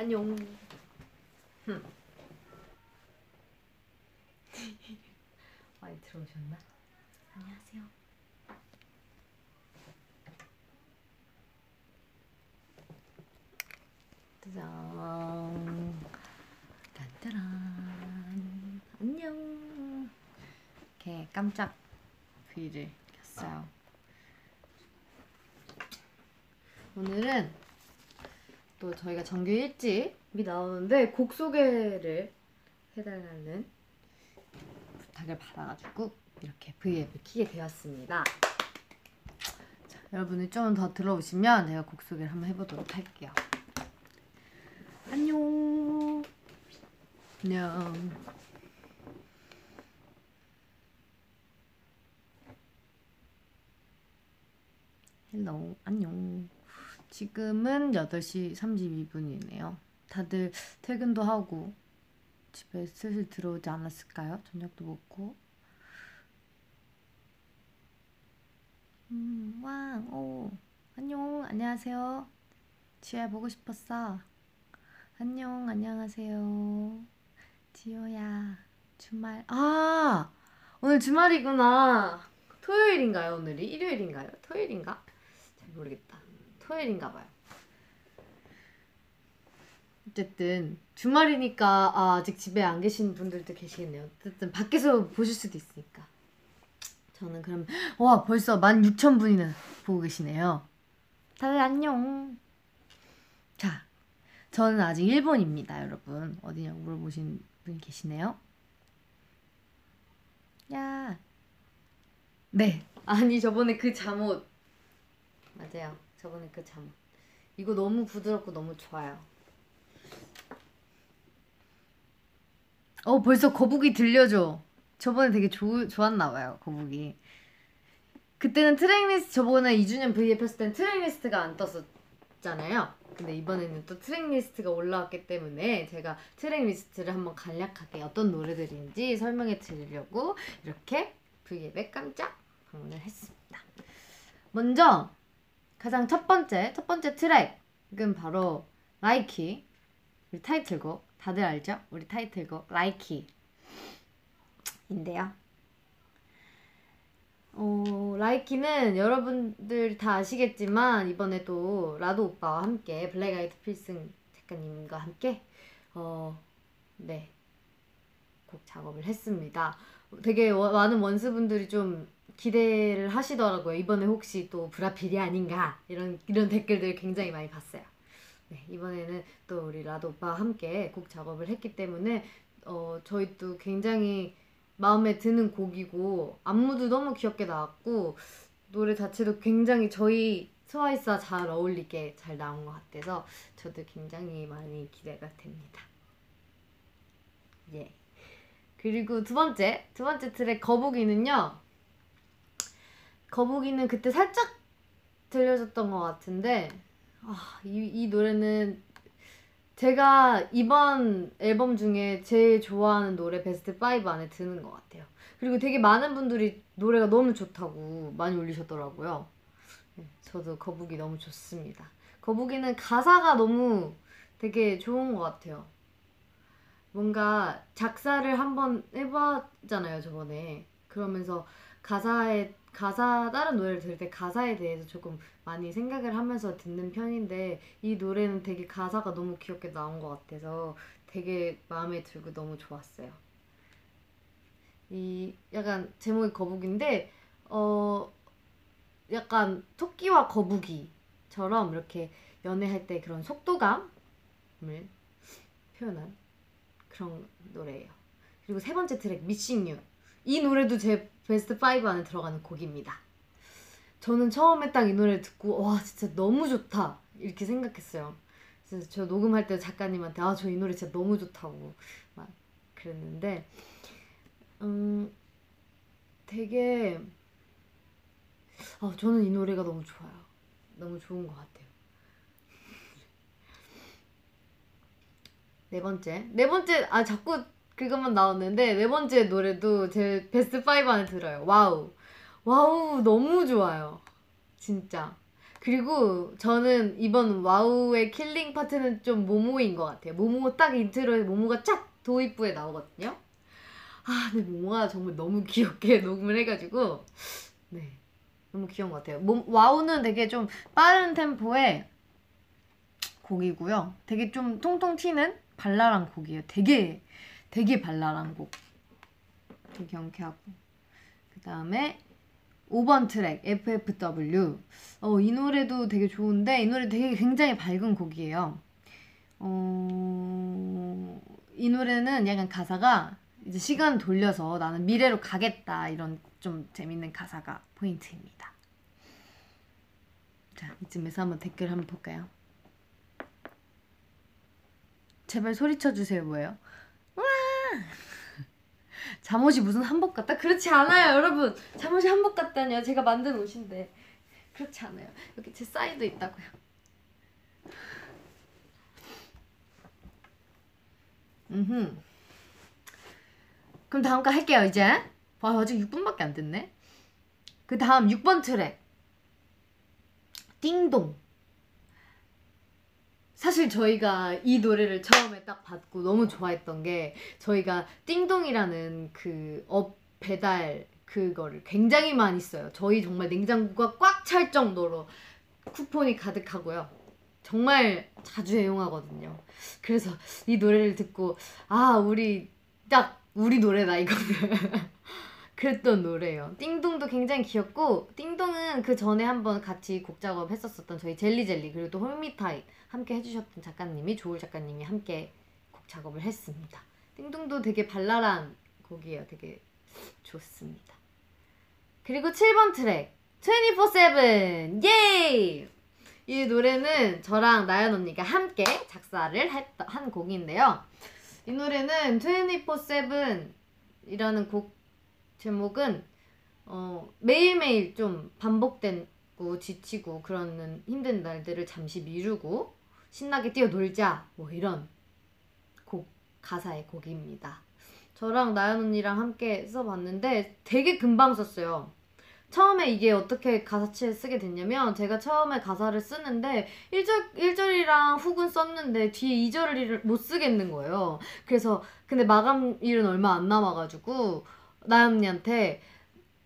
안녕. 많이 들어오셨나? 안녕하세요. 짜잔. 딴따란. 안녕. 이렇게 깜짝 귀를 켰어요. 오늘은 또 저희가 정규 일집이 나오는데 곡 소개를 해달라는 부탁을 받아가지고 이렇게 V앱을 키게 되었습니다. 자, 여러분이 좀 더 들어오시면 제가 곡 소개를 한번 해보도록 할게요. 안녕. 안녕. Hello 안녕. 지금은 8시 32분이네요. 다들 퇴근도 하고 집에 슬슬 들어오지 않았을까요? 저녁도 먹고. 음, 왕, 오, 안녕, 안녕하세요. 지호야 보고 싶었어. 안녕, 안녕하세요. 지호야, 주말, 아, 오늘 주말이구나. 토요일인가요, 오늘이? 일요일인가요? 토요일인가? 잘 모르겠다. 토요일인가 봐요. 어쨌든 주말이니까 아, 아직 집에 안 계신 분들도 계시겠네요. 어쨌든 밖에서 보실 수도 있으니까. 저는 그럼 와 벌써 16,000분이나 보고 계시네요. 다들 안녕. 자, 저는 아직 일본입니다, 여러분. 어디냐고 물어보신 분 계시네요. 야. 네. 아니 저번에 그 잠옷 맞아요. 저번에 그 잠옷. 이거 너무 부드럽고 너무 좋아요. 어 벌써 거북이 들려줘. 저번에 되게 좋 좋았나 봐요 거북이. 그때는 tracklist 저번에 2주년 V앱 했을 땐 tracklist가 안 떴었잖아요. 근데 이번에는 또 tracklist가 올라왔기 때문에 제가 tracklist를 한번 간략하게 어떤 노래들인지 설명해 드리려고 이렇게 V앱에 깜짝 방문을 했습니다. 먼저 가장 첫 번째 첫 번째 트랙은 바로 Likey 우리 타이틀곡 다들 알죠? 우리 타이틀곡 Likey인데요. 어, Likey는 여러분들 다 아시겠지만 이번에 또 라도 오빠와 함께 블랙 아이드 필승 작가님과 함께 어, 네. 곡 작업을 했습니다. 되게 워- 많은 원스분들이 좀 기대를 하시더라고요. 이번에 혹시 또 브라필이 아닌가 이런 이런 댓글들 굉장히 많이 봤어요. 네, 이번에는 또 우리 라도 오빠와 함께 곡 작업을 했기 때문에 어, 저희 또 굉장히 마음에 드는 곡이고 안무도 너무 귀엽게 나왔고 노래 자체도 굉장히 저희 트와이스와 잘 어울리게 잘 나온 것 같아서 저도 굉장히 많이 기대가 됩니다. 예. 그리고 두 번째, 두 번째 트랙 거북이는요. 거북이는 그때 살짝 들려줬던 것 같은데 아, 이, 이 노래는 제가 이번 앨범 중에 제일 좋아하는 노래 베스트 5 안에 드는 것 같아요. 그리고 되게 많은 분들이 노래가 너무 좋다고 많이 올리셨더라고요. 네, 저도 거북이 너무 좋습니다. 거북이는 가사가 너무 되게 좋은 것 같아요. 뭔가 작사를 한번 해봤잖아요, 저번에. 그러면서 가사에 가사 다른 노래를 들을 때 가사에 대해서 조금 많이 생각을 하면서 듣는 편인데 이 노래는 되게 가사가 너무 귀엽게 나온 것 같아서 되게 마음에 들고 너무 좋았어요. 이 약간 제목이 거북인데 어 약간 토끼와 거북이처럼 이렇게 연애할 때 그런 속도감을 표현한 그런 노래예요. 그리고 세 번째 트랙 Missing You 이 노래도 제 베스트 5 안에 들어가는 곡입니다. 저는 처음에 딱 이 노래를 듣고 와 진짜 너무 좋다 이렇게 생각했어요. 그래서 저 녹음할 때 작가님한테 아 저 이 노래 진짜 너무 좋다고 막 그랬는데 음 되게 아 저는 이 노래가 너무 좋아요. 너무 좋은 것 같아요. 네 번째 네 번째 아 자꾸 그것만 나오는데 네 번째 노래도 제 베스트 5 안에 들어요. 와우. 와우 너무 좋아요. 진짜. 그리고 저는 이번 와우의 killing part는 좀 모모인 것 같아요. 모모 딱 인트로에 모모가 쫙 도입부에 나오거든요. 아, 근데 모모가 정말 너무 귀엽게 녹음을 해가지고 네 너무 귀여운 것 같아요. 모, 와우는 되게 좀 빠른 템포의 곡이고요. 되게 좀 통통 튀는 발랄한 곡이에요. 되게 되게 발랄한 곡. 되게 경쾌하고 그 다음에 5번 트랙 FFW 어, 이 노래도 되게 좋은데 이 노래 되게 굉장히 밝은 곡이에요. 어, 이 노래는 약간 가사가 이제 시간 돌려서 나는 미래로 가겠다 이런 좀 재밌는 가사가 포인트입니다. 자 이쯤에서 한번 댓글 한번 볼까요? 제발 소리쳐 주세요 뭐예요? 와! 잠옷이 무슨 한복 같다? 그렇지 않아요, 여러분. 잠옷이 한복 같다니요. 제가 만든 옷인데. 그렇지 않아요. 여기 제 사이드 있다고요. 음. 그럼 다음 거 할게요, 이제. 와, 아직 6분밖에 안 됐네. 그 다음 6번 트랙. 띵동. 사실 저희가 이 노래를 처음에 딱 받고 너무 좋아했던 게 저희가 띵동이라는 그 앱 배달 그거를 굉장히 많이 써요. 저희 정말 냉장고가 꽉 찰 정도로 쿠폰이 가득하고요. 정말 자주 애용하거든요. 그래서 이 노래를 듣고 아 우리 딱 우리 노래다 이거는 그랬던 노래예요. 띵동도 굉장히 귀엽고 띵동은 그 전에 한번 같이 곡 작업했었었던 저희 젤리젤리 그리고 또 홀미타임 함께 해주셨던 작가님이 조울 작가님이 함께 곡 작업을 했습니다. 띵동도 되게 발랄한 곡이에요. 되게 좋습니다. 그리고 7번 트랙 24-7 예이! 이 노래는 저랑 나연 언니가 함께 작사를 했던, 한 곡인데요. 이 노래는 24-7 이라는 곡 제목은 어, 매일매일 좀 반복되고 지치고 그러는 힘든 날들을 잠시 미루고 신나게 뛰어놀자 뭐 이런 곡 가사의 곡입니다. 저랑 나연 언니랑 함께 써봤는데 되게 금방 썼어요. 처음에 이게 어떻게 가사치에 쓰게 됐냐면 제가 처음에 가사를 쓰는데 1절, 1절이랑 훅은 썼는데 뒤에 2절을 못 쓰겠는 거예요. 그래서 근데 마감일은 얼마 안 남아가지고 나연 언니한테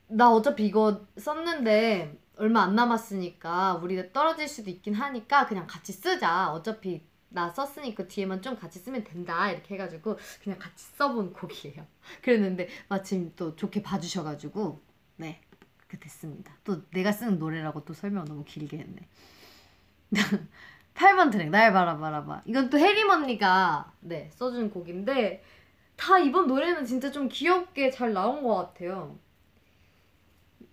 나 어차피 이거 썼는데 얼마 안 남았으니까 우리 떨어질 수도 있긴 하니까 그냥 같이 쓰자. 어차피 나 썼으니까 뒤에만 좀 같이 쓰면 된다. 이렇게 해가지고 그냥 같이 써본 곡이에요. 그랬는데 마침 또 좋게 봐주셔가지고 네 그렇게 됐습니다. 또 내가 쓰는 노래라고 또 설명 너무 길게 했네. 8번 트랙 날 바라바라봐 이건 또 혜림 언니가 네 써준 곡인데 다 이번 노래는 진짜 좀 귀엽게 잘 나온 것 같아요.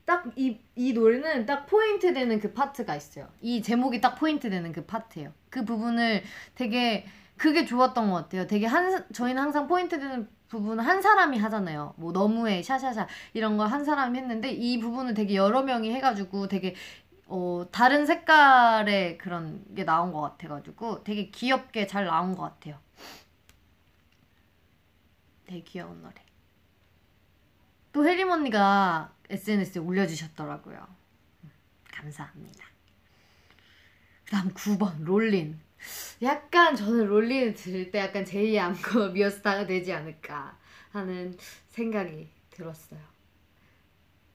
딱 이 이 노래는 딱 포인트 되는 그 파트가 있어요. 이 제목이 딱 포인트 되는 그 파트예요. 그 부분을 되게 그게 좋았던 것 같아요. 되게 한 저희는 항상 포인트 되는 부분을 한 사람이 하잖아요. 뭐 너무해 샤샤샤 이런 거한 사람이 했는데 이 부분을 되게 여러 명이 해가지고 되게 어 다른 색깔의 그런 게 나온 것 같아가지고 되게 귀엽게 잘 나온 것 같아요. 되게 귀여운 노래. 또 혜림 언니가 SNS에 올려주셨더라고요. 감사합니다. 그 다음 9번 롤린. 약간 저는 롤린을 들을 때 약간 제2의 암거 미어스타가 되지 않을까 하는 생각이 들었어요.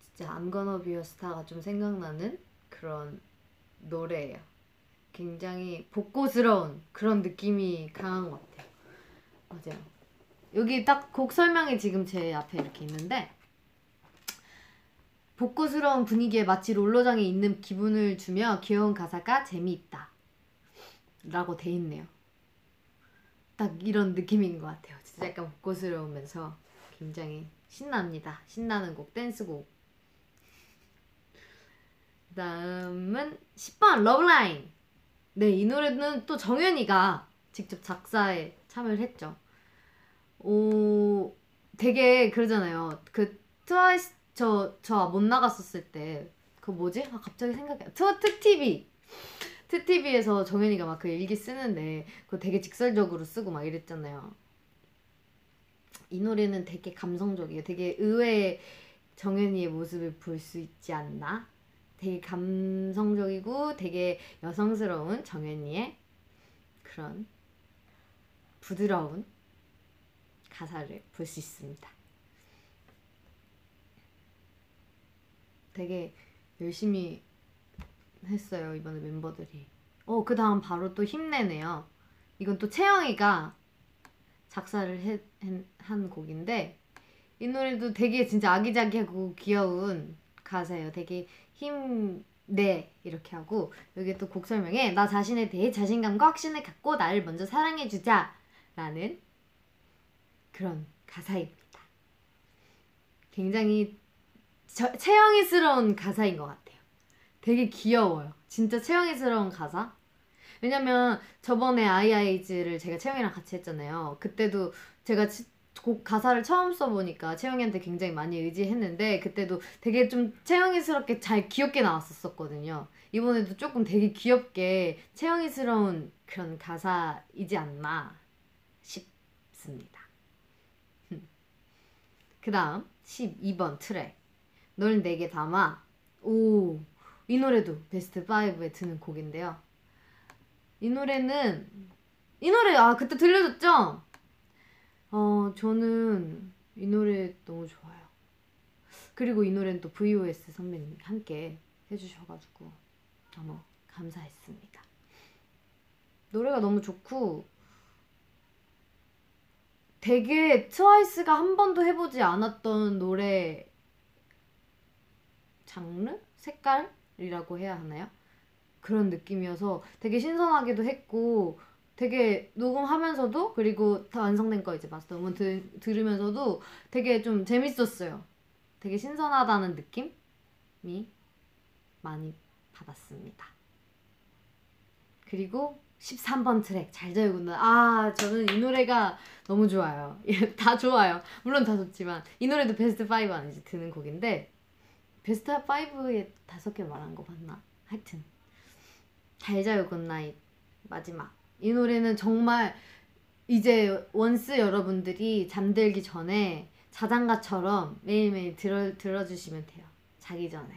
진짜 암거너 비어스타가 좀 생각나는 그런 노래예요. 굉장히 복고스러운 그런 느낌이 강한 것 같아요. 맞아요. 여기 딱 곡 설명이 지금 제 앞에 이렇게 있는데 복고스러운 분위기에 마치 롤러장에 있는 기분을 주며 귀여운 가사가 재미있다. 라고 돼 있네요. 딱 이런 느낌인 것 같아요. 진짜 약간 복고스러우면서 굉장히 신납니다. 신나는 곡, 댄스곡. 그 다음은 10번 러브라인. 네, 이 노래는 또 정연이가 직접 작사에 참여를 했죠. 오, 되게 그러잖아요. 그 트와이스 저 저 못 나갔었을 때 그 뭐지? 아 갑자기 생각이 안. 트티비 트티비에서 정현이가 막 그 일기 쓰는데 그거 되게 직설적으로 쓰고 막 이랬잖아요. 이 노래는 되게 감성적이에요. 되게 의외의 정현이의 모습을 볼 수 있지 않나? 되게 감성적이고 되게 여성스러운 정연이의 그런 부드러운 가사를 볼 수 있습니다. 되게 열심히 했어요 이번에 멤버들이. 어 그 다음 바로 또 힘내네요. 이건 또 채영이가 작사를 해, 한 곡인데 이 노래도 되게 진짜 아기자기하고 귀여운 가사예요. 되게 힘내 이렇게 하고 여기 또 곡 설명에 나 자신에 대해 자신감과 확신을 갖고 나를 먼저 사랑해주자 라는 그런 가사입니다. 굉장히 저, 채영이스러운 가사인 것 같아요. 되게 귀여워요. 진짜 채영이스러운 가사. 왜냐면 저번에 Eye Eye Eyes를 제가 채영이랑 같이 했잖아요. 그때도 제가 곡 가사를 처음 써보니까 채영이한테 굉장히 많이 의지했는데 그때도 되게 좀 채영이스럽게 잘 귀엽게 나왔었거든요. 이번에도 조금 되게 귀엽게 채영이스러운 그런 가사이지 않나 싶습니다. 그 다음 12번 트랙 널 내게 담아 오 이 노래도 베스트 5에 드는 곡인데요. 이 노래는 이 노래 아 그때 들려줬죠? 어 저는 이 노래 너무 좋아요. 그리고 이 노래는 또 VOS 선배님 함께 해주셔가지고 너무 감사했습니다. 노래가 너무 좋고 되게 트와이스가 한 번도 해보지 않았던 노래 장르? 색깔이라고 해야 하나요? 그런 느낌이어서 되게 신선하기도 했고 되게 녹음하면서도 그리고 다 완성된 거 이제 마스터 음원 들, 들으면서도 되게 좀 재밌었어요. 되게 신선하다는 느낌이 많이 받았습니다. 그리고 13번 트랙 잘 자요 Good Night 아 저는 이 노래가 너무 좋아요. 다 좋아요. 물론 다 좋지만 이 노래도 베스트 5 안에 드는 곡인데 베스트 5에 다섯 개 말한 거 봤나? 하여튼 잘 자요 Good Night 마지막 이 노래는 정말 이제 원스 여러분들이 잠들기 전에 자장가처럼 매일매일 들어, 들어주시면 돼요 자기 전에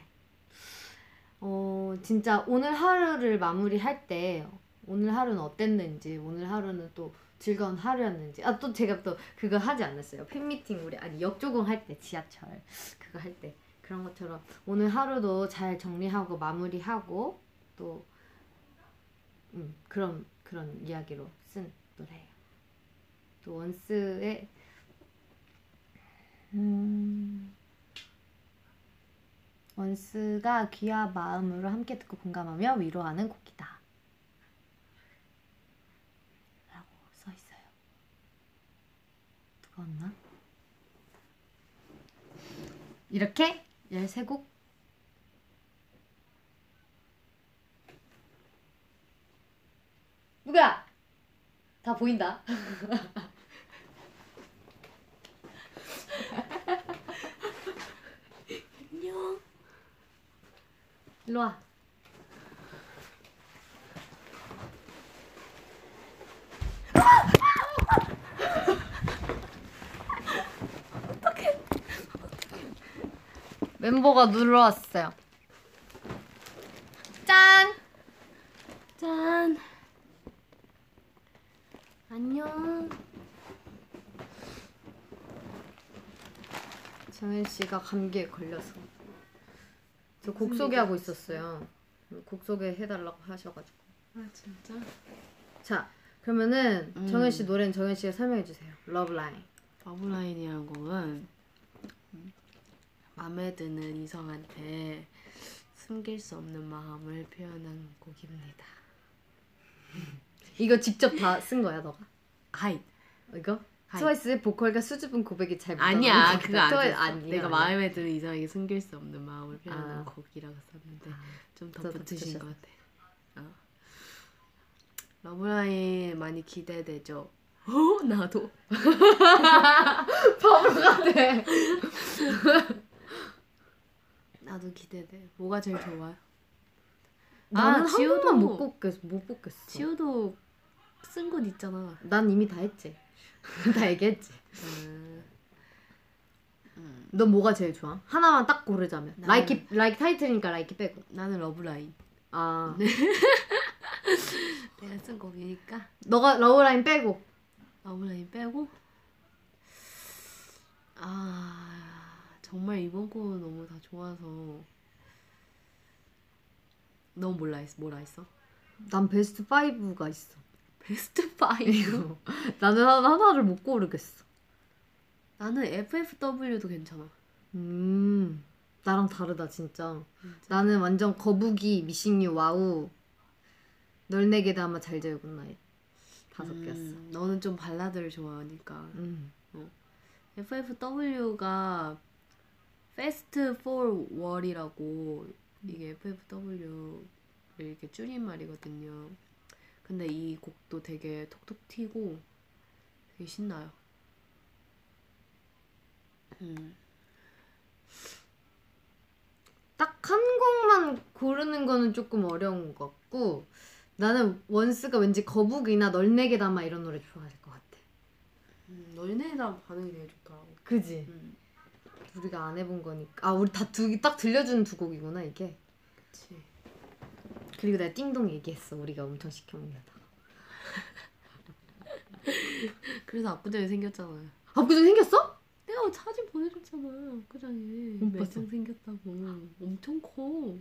어 진짜 오늘 하루를 마무리할 때 오늘 하루는 어땠는지 오늘 하루는 또 즐거운 하루였는지 아 또 제가 또 그거 하지 않았어요 팬미팅 우리 아니 역조공 할 때 지하철 그거 할 때 그런 것처럼 오늘 하루도 잘 정리하고 마무리하고 또 음, 그런 그런 이야기로 쓴 노래예요. 또 원스의 음, 원스가 귀와 마음으로 함께 듣고 공감하며 위로하는 곡이다. 라고 써 있어요. 누가 왔나? 이렇게 13곡 누구야? 다 보인다. 안녕. 일로 와. 어떡해. 멤버가 눌러왔어요. 짠! 짠! 안녕. 정연 씨가 감기에 걸려서 저 곡 소개하고 있었어요. 곡 소개 해달라고 하셔가지고. 아 진짜? 자 그러면은 음. 정연 씨 노래는 정연 씨가 설명해 주세요. Love Line. Love Line이라는 곡은 음, 마음에 드는 이성한테 숨길 수 없는 마음을 표현한 곡입니다. 이거 직접 다 쓴 거야 너가? はい. 이거? はい. 트와이스의 보컬과 수줍은 고백이 잘 아니야 그거 안 트와이- 썼어. 아니야, 내가 아니야. 마음에 드는 이성에게 숨길 수 없는 마음을 표현한 아. 곡이라고 썼는데 좀더 덧붙이신. 것 같아. 어. Love Line 많이 기대되죠. 어 나도. 바보 같아. 나도 기대돼. 뭐가 제일 좋아요? 나는 한 지효도- 번만 못 뽑겠어. 못 뽑겠어. 지효도 쓴 곳 있잖아. 난 이미 다 했지. 다 얘기했지. 음, 음, 너 뭐가 제일 좋아? 하나만 딱 고르자면. 나는- Likey Likey 타이틀이니까 Likey 빼고. 나는 Love Line. 아, 내가 쓴 곡이니까 너가 Love Line 빼고. Love Line 빼고. 아 정말 이번 곡은 너무 다 좋아서 넌 뭐라 했어 뭐라 했어? 난 베스트 5가 있어. 베스트 5 나는 하나, 하나를 못 고르겠어. 나는 FFW도 괜찮아 음, 나랑 다르다 진짜. 나는 완전 거북이, Missing U, Wow. 널 내게 담아 잘 자요 Good Night. 다섯 음, 개였어. 너는 좀 발라드를 좋아하니까 음. FFW가 Fast Forward이라고 이게 FFW를 이렇게 줄인 말이거든요. 근데 이 곡도 되게 톡톡 튀고 되게 신나요. 음, 딱한 곡만 고르는 거는 조금 어려운 것 같고 나는 원스가 왠지 거북이나 널 내게 담아 이런 노래 좋아할 것 같아. 음, 너희네랑 반응이 되게 좋더라고. 그지? 음, 우리가 안 해본 거니까. 아 우리 다 두 딱 들려주는 두 곡이구나 이게. 그치. 그리고 내가 띵동 얘기했어. 우리가 엄청 시켜 먹는다. 그래서 압구정이 생겼잖아요. 압구정 생겼어? 내가 사진 보내줬잖아. 압구정에 못 봤어. 매장 생겼다고. 엄청 커.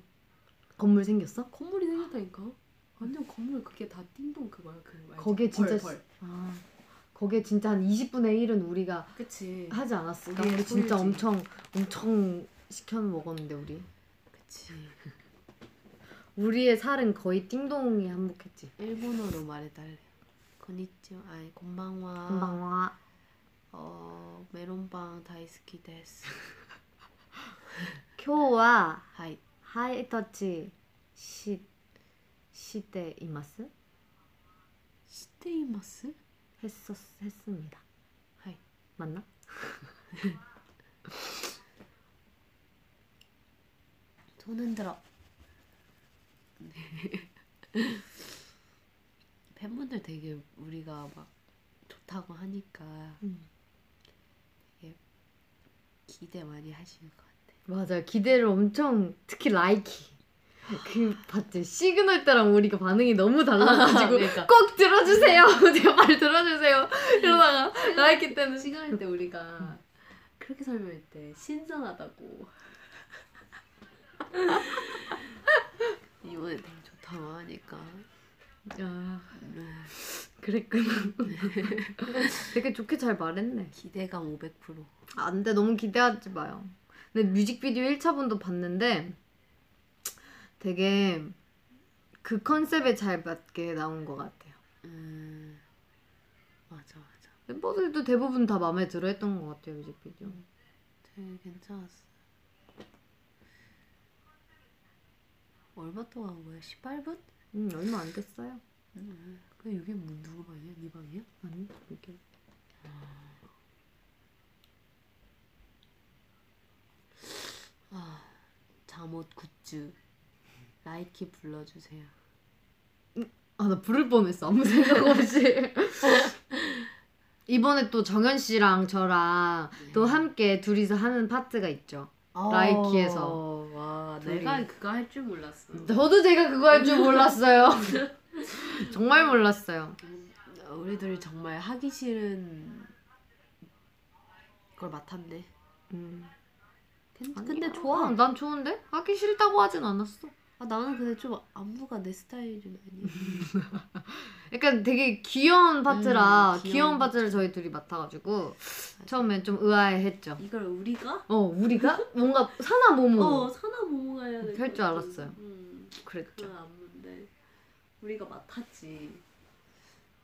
건물 생겼어? 건물이 생겼다니까. 완전 건물 그게 다 띵동 그거야 그? 거기에 진짜 벌, 시- 벌. 아 거기에 진짜 한 20분의 1은 우리가 그치. 하지 않았을까? 우리 진짜. 엄청 엄청 시켜 먹었는데 우리. 그치. 우리의 살은 거의 띵동이 한몫했지. 일본어로 말해달래. こんにちは 아니 こんばんは. こんばんは 어 メロンパン 大好き です. しています? 했었 했습니다. はい. 맞나? 손 흔들어. 팬분들 되게 우리가 막 좋다고 하니까 음. 되게 기대 많이 하시는 것 같아. 맞아요. 기대를 엄청 특히 Likey 그 봤지 시그널 때랑 우리가 반응이 너무 달라가지고 그러니까. 꼭 들어주세요. 제발 들어주세요. 이러다가 Likey 때는 시그널 때 우리가 그렇게 설명했대 신선하다고 이번에 되게 좋다고 하니까 야 네, 그랬구나. 되게 좋게 잘 말했네. 기대감 500%안 돼, 너무 기대하지 마요. 근데 뮤직비디오 1차분도 봤는데 되게 그 컨셉에 잘 맞게 나온 것 같아요. 음 맞아 맞아 멤버들도 대부분 다 마음에 들어 했던 것 같아요, 뮤직비디오. 되게 괜찮았어 얼마 동안 한 거야? 18분? 음, 얼마 안 됐어요. 음, 그 이게 뭐 누구 방이야? 네 방이야? 아니, 이게. 아 잠옷 굿즈 Likey 불러주세요 아, 나 부를 뻔했어. 아무 생각 없이. 이번에 또 정연 씨랑 저랑 또 함께 둘이서 하는 파트가 있죠. Likey에서. 어, 와 둘이. 내가 그거 할 줄 몰랐어 저도 제가 그거 할 줄 몰랐어요. 정말 몰랐어요. 우리들 정말 하기 싫은 걸 맡았네 음. 근- 아니야. 근데 좋아 어, 난 좋은데? 하기 싫다고 하진 않았어. 아, 나는 근데 좀 안무가 내 스타일은 아니야 약간 되게 귀여운 파트라 음, 귀여운 귀여운 파트를 저희 둘이 맡아가지고 처음엔 좀 의아해했죠. 이걸 우리가? 어 우리가? 뭔가 사나 모모. 어 사나 모모가 해야 될것 할줄 같은, 알았어요. 음, 그랬죠. 그런 안무인데. 우리가 맡았지.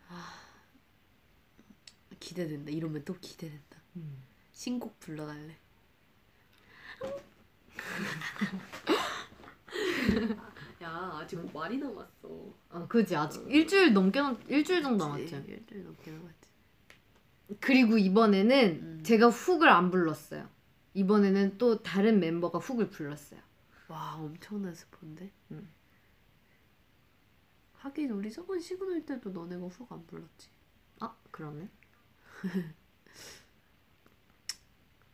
아 기대된다. 이러면 또 기대된다. 음. 신곡 불러달래 야 아직 말이 남았어 어 그지 아직 일주일 넘게 남 일주일 정도 남았지. 일주일 넘게 남았지 그리고 이번에는 음. 제가 hook을 안 불렀어요. 이번에는 또 다른 멤버가 hook을 불렀어요. 와 엄청난 스포인데 음. 하긴 우리 저번 시그널 때도 너네가 hook 안 불렀지 아 그러네.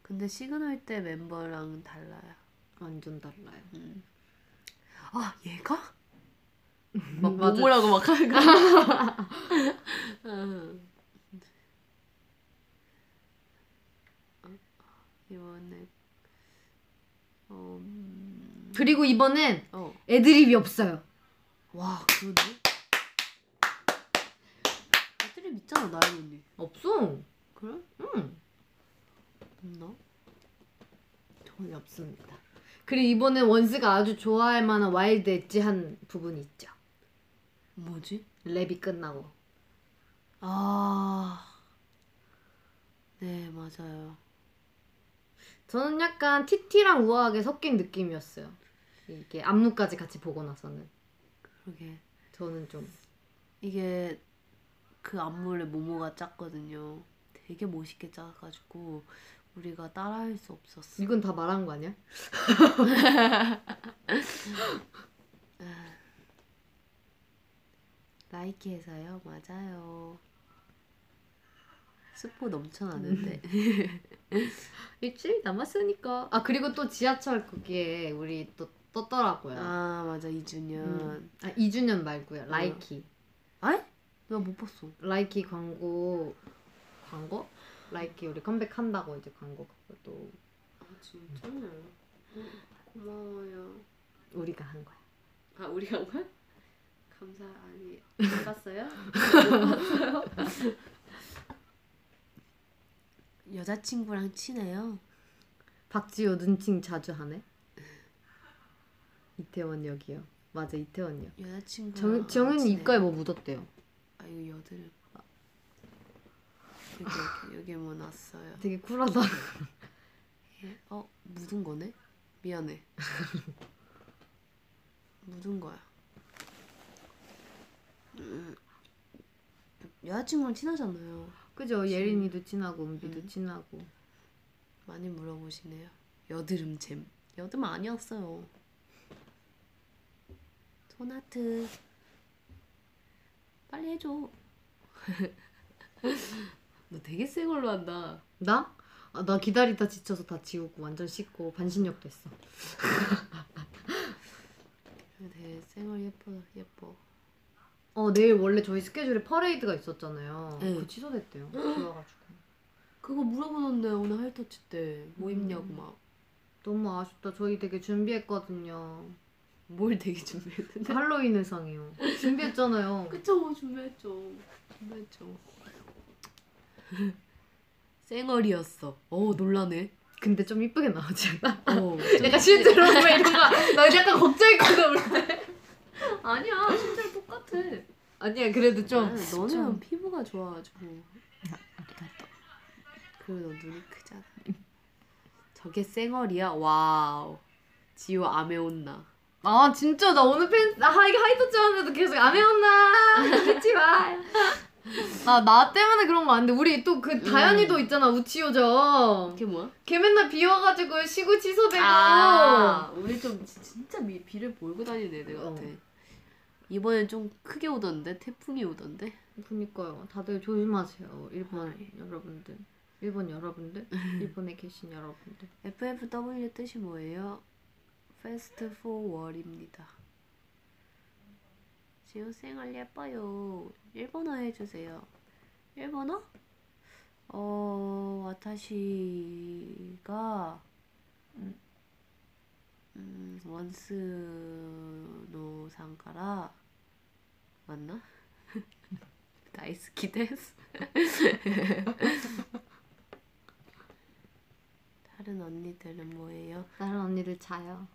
근데 시그널 때 멤버랑 달라요. 완전 달라요. 음. 아 얘가? 막. 모모라고 막 하는 거. 응. 어, 이번에 어, 음, 그리고 이번엔 어. 애드립이 없어요. 와 그러네. 애드립 있잖아 나연 언니. 없어. 그래? 응. 없나? 전혀 없습니다. 그리고 이번엔 원스가 아주 좋아할 만한 wild edge한 부분이 있죠. 뭐지? 랩이 끝나고. 아. 네 맞아요. 저는 약간 TT랑 우아하게 섞인 느낌이었어요. 이게 안무까지 같이 보고 나서는 그러게. 저는 좀 이게 그 안무를 모모가 짰거든요. 되게 멋있게 짜가지고 우리가 따라할 수 없었어. 이건 다 말한 거 아니야? Likey에서요, 맞아요. 스포 넘쳐나는데. 일주일 남았으니까. 아 그리고 또 지하철 거기에 우리 또 떴더라고요. 아, 아 맞아 2주년. 음. 2주년 말고요. Likey. 아이? 내가 못 봤어. Likey 광고 광고? Likey 우리 컴백한다고 이제 광고 그것도 아 진짜요? 고마워요. 우리가 한 거야. 아 우리가 한 거야? 감사 아니 못 봤어요? 여자친구랑 친해요. 박지호 눈칭 자주 하네. 이태원 역이요. 맞아 이태원 역. 여자친구. 정 정은이 입가에 뭐 묻었대요. 아 이거 여드름. 아. 여기 여기 뭐 났어요. 되게 쿨하다. 어 묻은 거네? 미안해. 묻은 거야. 음, 여자친구랑 친하잖아요. 그죠? 예린이도 친하고 은비도 음. 친하고. 많이 물어보시네요. 여드름 잼. 여드름 아니었어요. 소나트. 빨리 해줘. 너 되게 새 걸로 한다. 나? 아, 나 기다리다 지쳐서 다 지우고 완전 씻고 반신욕 됐어. 되게 생얼 예뻐 예뻐. 어 내일 원래 저희 스케줄에 퍼레이드가 있었잖아요. 네. 그거 취소됐대요. 비와가지고. 그거 물어보던데 오늘 할터치 때 뭐 입냐고 막. 너무 아쉽다. 저희 되게 준비했거든요. 뭘 되게 준비했는데. 할로윈 의상이요. 준비했잖아요. 그쵸 준비했죠. 준비했죠. 쌩얼이었어. 어 놀라네. 근데 좀 이쁘게 나오지 않아? 어. 약간 실제로 보면 이런 거, 나 약간 걱정했거든. 아니야 실제로 똑같아. 아니야, 그래도 좀. 아니, 너는 좀- 피부가 좋아가지고. 그리고 너 눈이 크잖아. 저게 쌩얼이야? wow. 지호 아메온나. 아, 진짜, 나 오늘 팬, 아, 이게 하이터치 하는데도 계속 안 해왔나? 믿지 마. 아, 나 때문에 그런 거 아닌데, 우리 또 그 다현이도 있잖아, 우치요죠. 그게 뭐야? 걔 맨날 비 와가지고 시구 취소되고. 아, 우리 좀 지- 진짜 미, 비를 몰고 다니는 애들 같아. 어. 이번엔 좀 크게 오던데 태풍이 오던데. 그니까요. 다들 조심하세요, 일본 아이. 여러분들. 일본 여러분들? 일본에 계신 여러분들. FFW 뜻이 뭐예요? Fast Forward입니다. 지우 생활 예뻐요. 일본어 해주세요. 일본어? 어, 와타시가 음, 음, 원스노 상가라 맞나? 大好きです. 다른 언니들은 뭐예요? 다른 언니들 자요.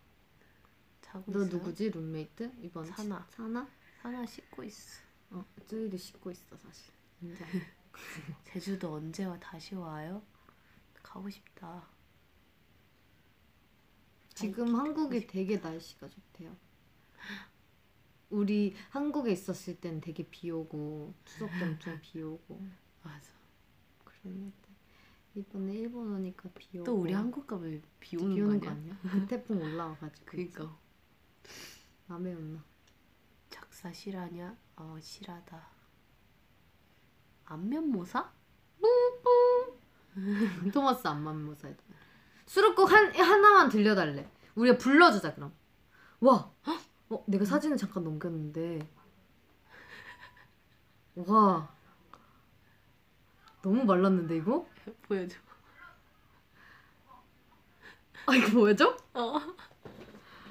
자고 너 있어요? 누구지? 룸메이트? 이번 사나. 사나? 하나 씻고 있어. 어, 쯔이도 씻고 있어 사실. 인정. 제주도 언제 와 다시 와요? 가고 싶다. 지금 한국이 되게 날씨가 좋대요. 우리 한국에 있었을 땐 되게 비 오고 추석 때 엄청 비 오고 맞아. 그랬는데 이번에 일본 오니까 비 오고 또 우리 한국 가면 비 오는, 비거 오는 아니야? 거 아니야? 그 태풍 올라와가지고 그니까 남해 온나 작사 실하냐? 어 실하다. 안면 모사? 토마스 안만 모사에도 수록곡 한 하나만 들려달래. 우리가 불러주자 그럼. 와, 헉! 어 내가 사진을 잠깐 넘겼는데. 와, 너무 말랐는데 이거? 보여줘. 아 이거 보여줘? 어.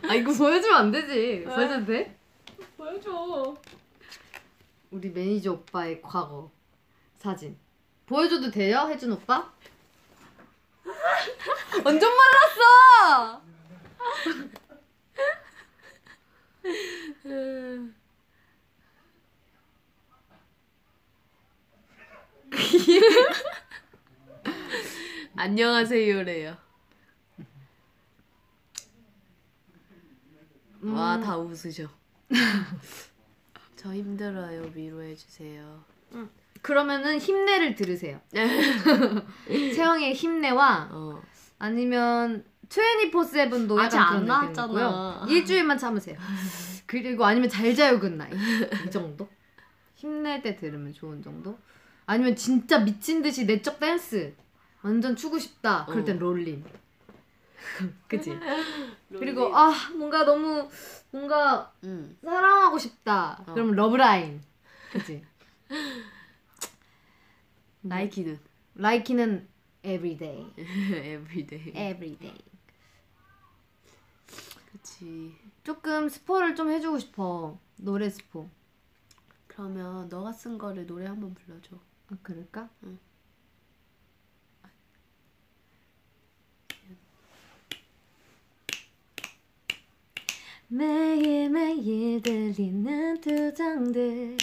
아 이거 보여주면 안 되지. 보여줘도 돼? 보여줘. 우리 매니저 오빠의 과거 사진 보여줘도 돼요, 혜준 오빠? 완전 말랐어. 안녕하세요래요. 음. 와다 웃으셔. 저 힘들어요 위로해 주세요. 그러면은 힘내를 들으세요. 채영의 힘내와 어. 아니면 24/7도 아직 안 나왔잖아. 일주일만 참으세요. 그리고 아니면 잘 자요 good night 이 정도. 힘낼 때 들으면 좋은 정도. 아니면 진짜 미친 듯이 내적 댄스 완전 추고 싶다. 그럴 땐 어. Rollin'. 그치? 그리고 아 뭔가 너무 뭔가 응. 사랑하고 싶다. 어. 그럼 러브라인. 그치? 라이키는 everyday. everyday. everyday. 그치. 조금 스포를 좀 해주고 싶어. 노래 스포. 그러면 너가 쓴 거를 노래 한번 불러줘. 아 그럴까? 응. 매일매일 들리는 투정들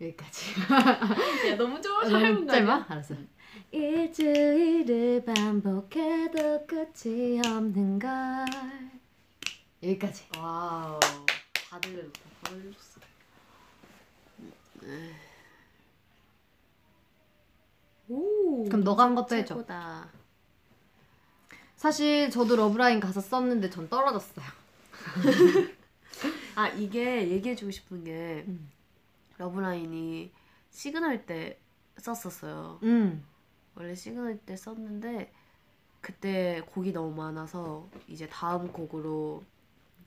여기까지 야 너무 좋아. 너무 짧아? 알았어 일주일을 반복해도 끝이 없는 걸 여기까지 wow. 다 들려줬다. 다 들려줬어. 오. 그럼 너가 한 것도 해줘. 사실 저도 러브라인 가사 썼는데 전 떨어졌어요 아 이게 얘기해주고 싶은 게 음. 러브라인이 시그널 때 썼었어요. 음 원래 시그널 때 썼는데 그때 곡이 너무 많아서 이제 다음 곡으로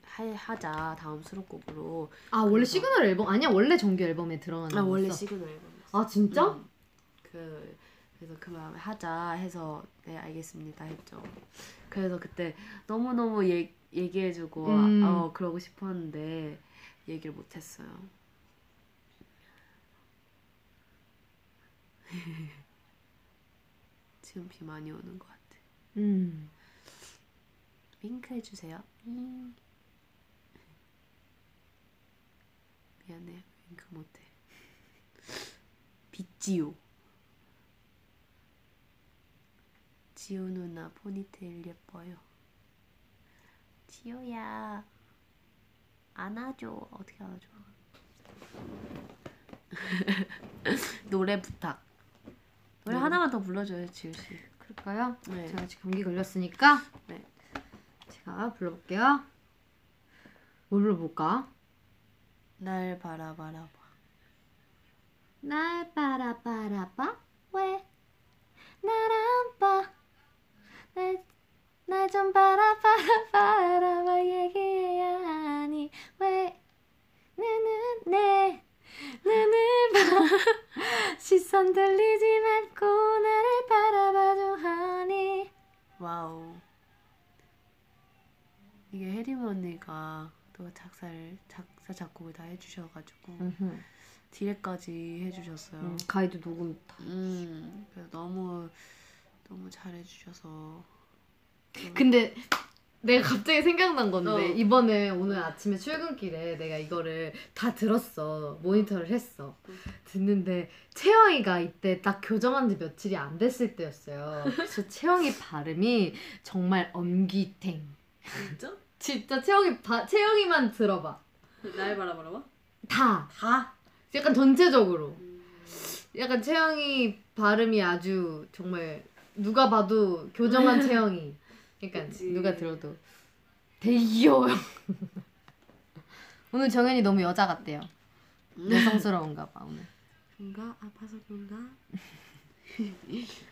하, 하자 다음 수록곡으로 아 원래 시그널 앨범 아니야 원래 정규 앨범에 들어가는 아 원래? 시그널 앨범이었어. 아 진짜? 음. 그 그래서 그 마음에 하자 해서 네 알겠습니다 했죠. 그래서 그때 너무 너무 얘 얘기해주고 음. 아, 어 그러고 싶었는데 얘기를 못했어요. 지금 비 많이 오는 것 같아. 음 윙크 해주세요. 윙. 미안해 윙크 못해. 빗지오. 지오 누나 포니테일 예뻐요. 지오야 안아줘 어떻게 안아줘? 노래 부탁. 노래 노래? 하나만 더 불러줘요 지우 씨. 그럴까요? 네. 제가 지금 감기 걸렸으니까 네. 제가 불러볼게요. 뭘 불러볼까? 날 바라바라봐. 날 바라바라봐 왜날안 봐? 날 좀 바라 바라 바라봐 얘기해야 하니 왜 나는 내 눈을 봐 시선 들리지 말고 나를 바라봐줘 하니 wow. 이게 혜림 언니가 또 작사를 작사 작곡을 다 해주셔가지고 디렉까지 해주셨어요. 음, 가이드 녹음 다 음, 그래서 너무 너무 잘해주셔서. 근데 내가 갑자기 생각난 건데 어. 이번에 오늘 아침에 출근길에 내가 이거를 다 들었어. 모니터를 했어. 듣는데 채영이가 이때 딱 교정한 지 며칠이 안 됐을 때였어요. 그래서 채영이 발음이 정말 엄기탱. 진짜? 진짜 채영이 바, 채영이만 들어봐. 날 바라 바라봐? 다. 다. 약간 전체적으로. 약간 채영이 발음이 아주 정말 누가 봐도 교정한 채영이 그러니까 그치. 누가 들어도 되게 귀여워요 오늘 정현이 너무 여자 같대요 여성스러운가 봐 오늘 그런가? 아파서 그런가?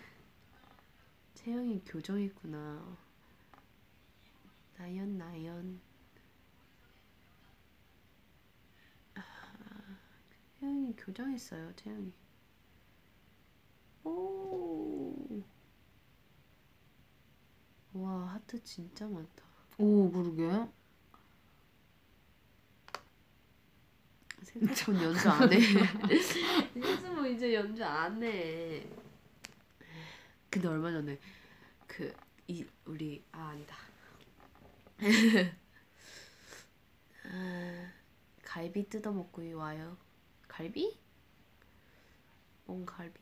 태영이 교정했구나. 나연 나연. 아, 태영이 교정했어요. 태영이. 오. 와 하트 진짜 많다. 오 그러게. 생각본 연주 안 해. 뭐 이제 연주 안 해. 근데 얼마 전에 그 이 우리 아 아니다. 아, 갈비 뜯어 먹고 와요. 갈비? 뭔 갈비?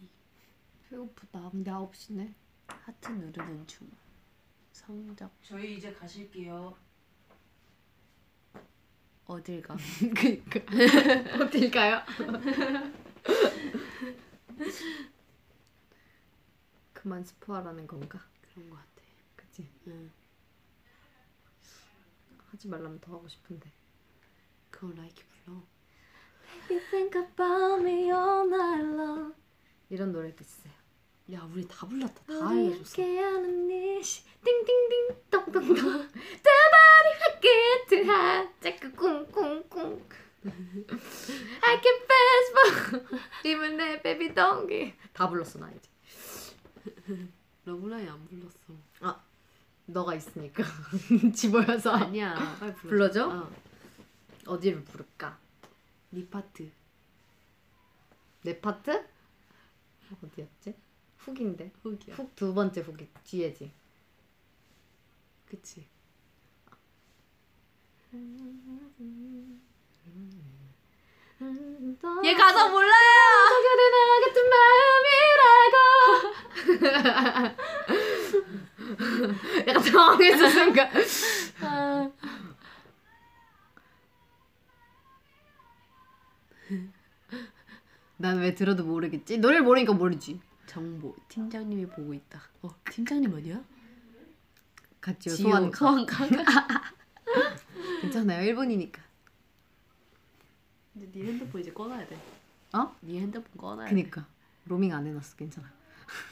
배고프다. 근데 9시네. 하트 누르는 중. 성적 저희 이제 가실게요. 어딜 가? 그니까. 어딜까요? 그만 스포하라는 건가? 그런 것 같아. 그치? 응. 하지 말라면 더 하고 싶은데. 그거 라이키 불러. You think about me all night long. 이런 노래도 있어요. 야 우리 다 불렀다. 다 알려줬어. 함께하는 이시 띵띵띵 똥똥똥 두 발이 화끈한 자꾸 쿵쿵쿵 I can fast forward even 내 baby donkey 다 불렀어 나 이제 러브라인 안 불렀어. 너가 있으니까 집어여서 아니야. 빨리 불러. 불러 줘? 어. 어디를 부를까? 네 파트. 내 파트? 어디였지? 훅인데 훅이야. 훅 두 번째 훅이 뒤에지 그치. 얘얘 가사 몰라요. 그대 나 같은 마음이라고 약간 당황했어 순간 난왜 들어도 모르겠지? 노래를 모르니까 모르지 정보. 팀장님이 보고 있다. 어 팀장님 아니야? 같이요 지효, 소환카 소환카. 괜찮아요 일본이니까 근데 네 핸드폰 이제 꺼놔야 돼. 어? 네 핸드폰 꺼놔야 돼. 그니까 로밍 안 해놨어 괜찮아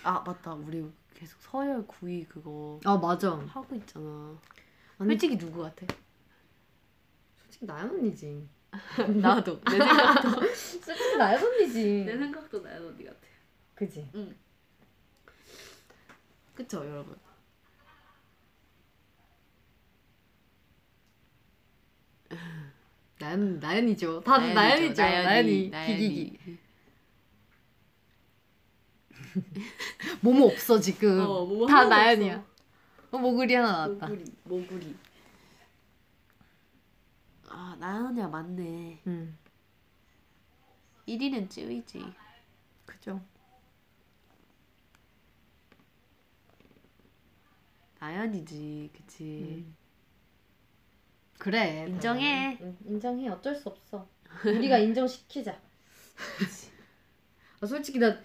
아 맞다. 우리 계속 서열 9위 그거 아 맞아 하고 있잖아. 아니, 솔직히 누구 같아? 솔직히 나연 언니지 나도. 내 생각도. 솔직히 나연 언니지 내 생각도 나연 언니 같아. 그지? 그쵸 여러분? 나연 나연이죠 다들 나연이죠 나연이 기기기 모모 없어 지금 어, 모모 다 나연이야 없어. 어 모글이 하나 나왔다 모구리. 모구리. 아 나연 언니가 맞네. 음 1위는 쯔위지. 그죠 나연이지, 그치. 음. 그래 인정해. 응, 인정해 어쩔 수 없어 우리가 인정시키자 아, 솔직히 나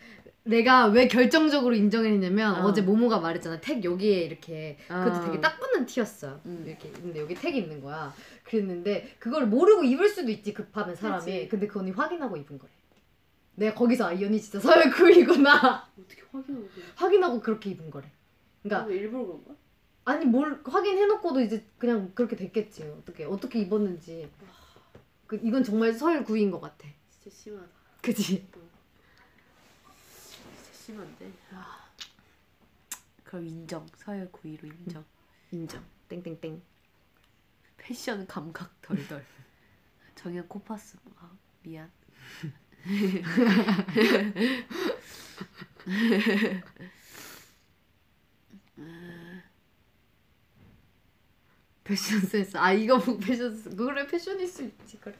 내가 왜 결정적으로 인정했냐면 어. 어. 제 모모가 말했잖아 택 여기에 이렇게 그것도 어. 되게 딱 붙는 티였어 음. 이렇게 근데 여기 택이 있는 거야 그랬는데 그걸 모르고 입을 수도 있지 급하면 사람이 그치. 근데 그 언니 확인하고 입은 거래 내가 거기서 아 이 언니 진짜 서열 9이구나 어떻게 확인하고? 확인하고 그렇게 입은 거래 그러니까 왜 일부러 그런 거야? 아니 뭘 확인해놓고도 이제 그냥 그렇게 됐겠지 어떻게 어떻게 입었는지 그 이건 정말 서열 9인 것 같아 진짜 심하다. 그지 진짜 심한데. 아. 그럼 인정. 서열 9위로 인정. 인정 땡땡땡 패션 감각 덜덜. 정현 코파스. 아, 미안. 패션 센스 아 이거 보고 패션 센스 그래 패션일 수 있지 그래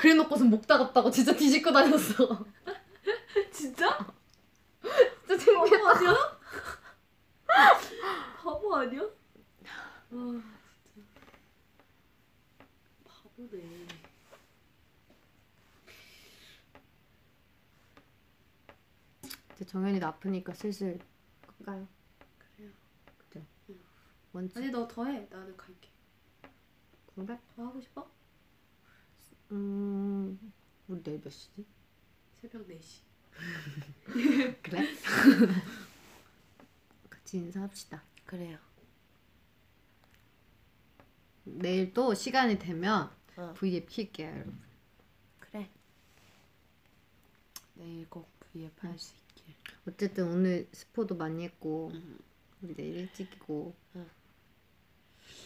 그래 놓고서 목 따갑다고 진짜 뒤집고 다녔어 진짜? 진짜 창피했다 아니야? 바보 아니야? 아 진짜 바보네. 이제 정현이도 아프니까 슬슬 끌까요? 뭔지 아니 너 더 해. 나는 갈게. 그래? 더 하고 싶어? 음 우리 내일 몇 시지? 새벽 4시. 그래? 같이 인사합시다. 그래요. 내일 또 시간이 되면 어. V앱 킬게요, 여러분. 그래. 내일 꼭 V앱 할수 있길. 어쨌든 오늘 스포도 많이 했고 음. 우리 내일 일찍이고 응.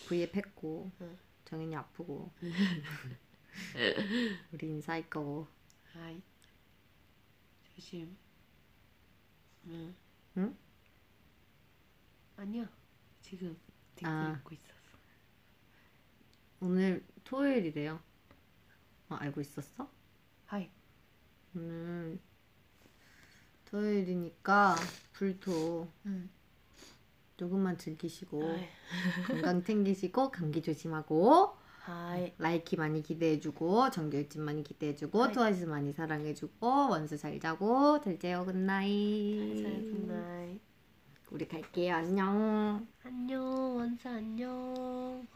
V앱 했고 응. 정현이 아프고 우리 인사할 거고 아이. 조심. 응. 응? 아니야. 지금 듣고 아. 있었어. 오늘 토요일이래요. 어, 알고 있었어? 하이. 오늘 토요일이니까 불토 응. 조금만 즐기시고. 건강 챙기시고 감기 조심하고. Likey 많이 기대해주고 정규일집 많이 기대해주고 아이. 트와이스 많이 사랑해주고 원스 잘 자고 잘 자요 good night 잘 good night. 우리 갈게요 안녕 안녕 원스 안녕.